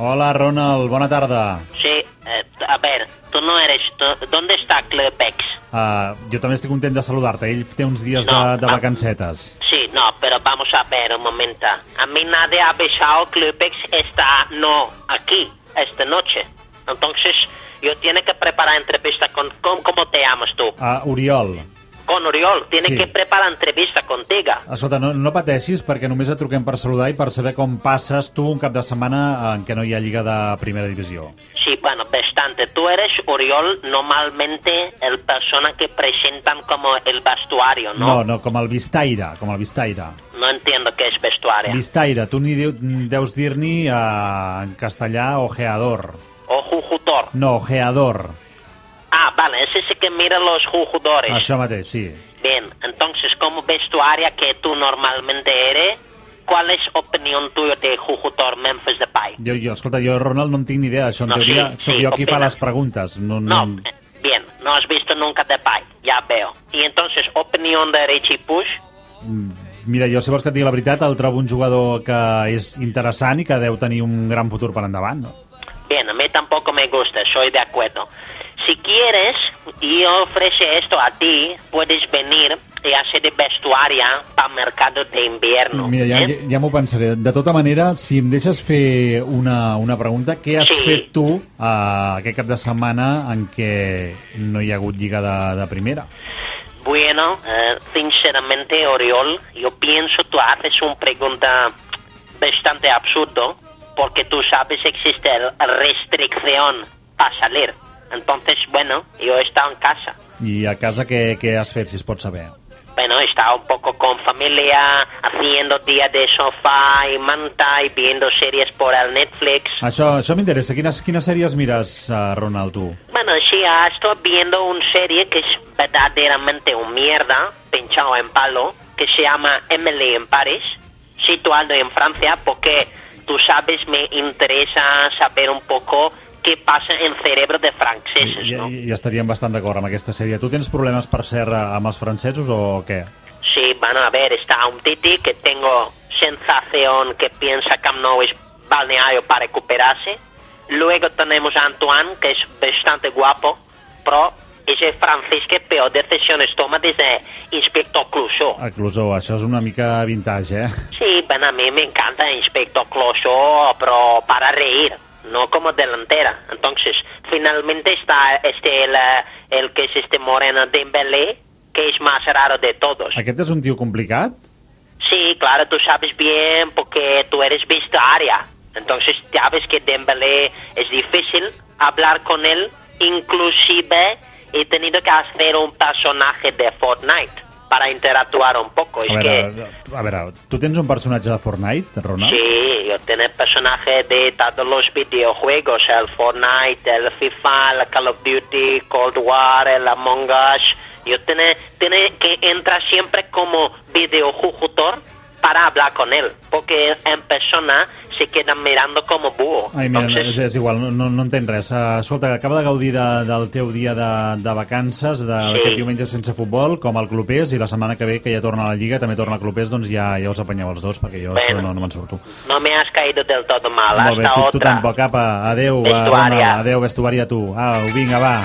Hola, Ronald, bona tarda. Sí, eh, a ver, tú no eres... tú- ¿Dónde está Clubex? Uh, jo també estic content de saludar-te. Ell té uns dies de, No, de ah. vacancetes. Sí, no, pero vamos a ver un momento. A mí nadie ha avisado Clubex está no aquí esta noche. Entonces, yo tiene que preparar entrevista con... con- ¿Cómo te llamas tú? Uh, Oriol, Con Oriol. Tiene Sí. que preparar entrevista contigo. escolta, no, no pateixis perquè només et truquem per saludar i per saber com passes tu un cap de setmana en què no hi ha Lliga de Primera Divisió. Sí, bueno, bastante. Tú eres Oriol, normalmente el persona que presentan como el vestuario, ¿no? No, no, com el Vistaire, com el Vistaire. No entiendo qué es vestuario. Vistaire, tu ni deus dir-ni uh, en castellà ojeador. o jujutor. No, ojeador. Vale, ese sí que mira los jugadores. Això mateix, sí. Bien, entonces, como vestuaria que tú normalmente eres, ¿cuál es opinión tuya de jugador Memphis Depay? Jo, jo, escolta, jo, Ronald, no en tinc ni idea d'això. En No, teoria, sí, sóc sí, jo qui fa les preguntes. No, No, no... eh, bien, no has visto nunca Depay, ya veo. Y entonces, opinión de Richie Push, Mira, jo, si vols que et digui la veritat, el trobo un jugador que és interessant i que deu tenir un gran futur per endavant. No? bien, a mí tampoco me gusta, soy de acuerdo. Si quieres, y ofrece esto a ti, puedes venir y hacer de vestuaria para mercado de invierno. Mira, ja, ¿eh? ja, ja m'ho pensaré. De tota manera, si em deixes fer una, una pregunta, què has Sí. fet tu uh, aquest cap de setmana en què no hi ha hagut lliga de, de primera? Bueno, eh, sinceramente, Oriol, yo pienso tú haces una pregunta bastante absurdo porque tú sabes existe la restricción para salir. Entonces, bueno, yo he estado en casa. I a casa què, què has fet, si es pot saber? Bueno, he estado un poco con familia, haciendo día de sofá y manta y viendo series por el Netflix. Això, això m'interessa. Quines, quines sèries mires, uh, Ronald, tu? Bueno, sí, ah, estoy viendo una serie que es verdaderamente un mierda, pinchado en palo, que se llama Emily en Paris, situado en Francia, porque tú sabes, me interesa saber un poco qué pasa en cerebro de franceses, I, ¿no? i, I estaríem bastant d'acord amb aquesta sèrie. Tu tens problemes, per cert, amb els francesos o què? Sí, bueno, a ver, está un Titi que tengo sensación que piensa Camp Nou es balneario para recuperarse. Luego tenemos a Antoine, que es bastante guapo, pero es el francés que peor decisiones toma desde Inspector Clouseau. A Clusó, això és una mica vintage, eh? Sí, bueno, a mí me encanta Inspector Clouseau, pero para reír, no como delantera. Entonces, finalmente está este el, el que es este moreno Dembélé, que es más raro de todos. Aquest és un tio complicat? Sí, claro, tú sabes bien porque tú eres vestuaria. Entonces sabes que Dembélé es difícil hablar con él. Inclusive he tenido que hacer un personaje de Fortnite para interactuar un poco. A Es veure, que a veure, tu tens un personatge de Fortnite, Ronald? sí, yo tengo personaje de todos los videojuegos, el Fortnite, el FIFA, el Call of Duty, Cold War, el Among Us. Yo tengo, tengo que entrar siempre como videojugador para hablar con él, porque en persona se quedan mirando como búho. Ai, mira, Entonces, és, és igual, no, no, no entenc res. Uh, escolta, acaba de gaudir de, del teu dia de, de vacances, d'aquest Sí. diumenge sense futbol, com el Clopés, i la setmana que ve, que ja torna a la Lliga, també torna al Clopés, doncs ja, ja us apanyeu els dos, perquè jo Bueno. això no, no me'n surto. no me has caído del todo mal. Molt bé, tu, tu tampoc, apa. Adéu, uh, Vestuària. Adéu, vestuari a tu. Au, vinga, va.